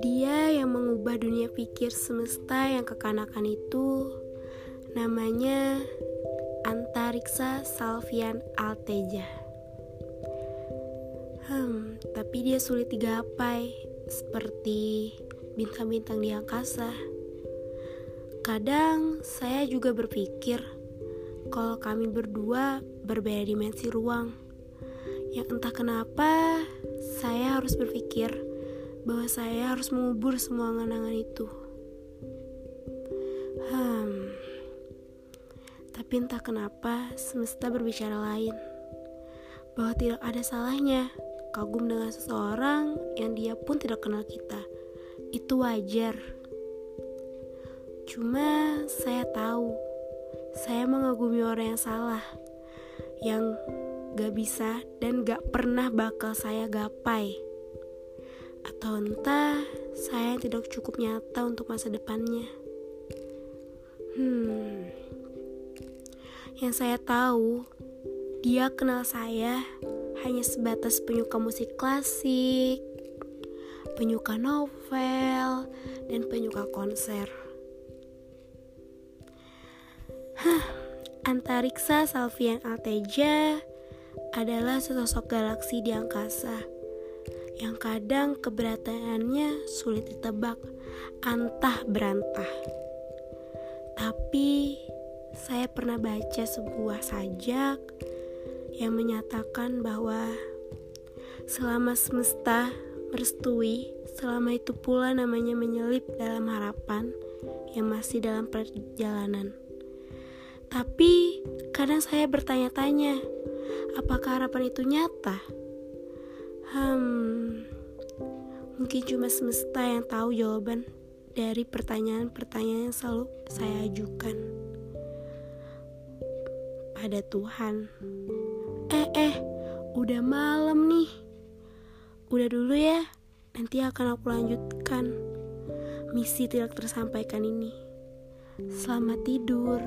Dia yang mengubah dunia pikir semesta yang kekanakan itu namanya Antariksa Salvian Alteja. Hmm, tapi dia sulit digapai seperti bintang-bintang di angkasa. Kadang saya juga berpikir kalau kami berdua berbeda dimensi ruang. Yang entah kenapa saya harus berpikir bahwa saya harus mengubur semua angan-angan itu. Hmm. Tapi entah kenapa semesta berbicara lain. Bahwa tidak ada salahnya kagum dengan seseorang yang dia pun tidak kenal kita. Itu wajar. Cuma saya tahu saya mengagumi orang yang salah. Yang gak bisa dan gak pernah bakal saya gapai atau entah saya tidak cukup nyata untuk masa depannya. Hmm, yang saya tahu, dia kenal saya hanya sebatas penyuka musik klasik, penyuka novel, dan penyuka konser. Hah, Antariksa Salvian Alteja adalah sesosok galaksi di angkasa yang kadang keberatannya sulit ditebak, antah berantah. Tapi saya pernah baca sebuah sajak yang menyatakan bahwa selama semesta merestui, selama itu pula namanya menyelip dalam harapan yang masih dalam perjalanan. Tapi kadang saya bertanya-tanya, apakah harapan itu nyata? Hmm, mungkin cuma semesta yang tahu jawaban dari pertanyaan-pertanyaan yang selalu saya ajukan pada Tuhan. Eh, eh, udah malam nih. Udah dulu ya, nanti akan aku lanjutkan misi tidak tersampaikan ini. Selamat tidur.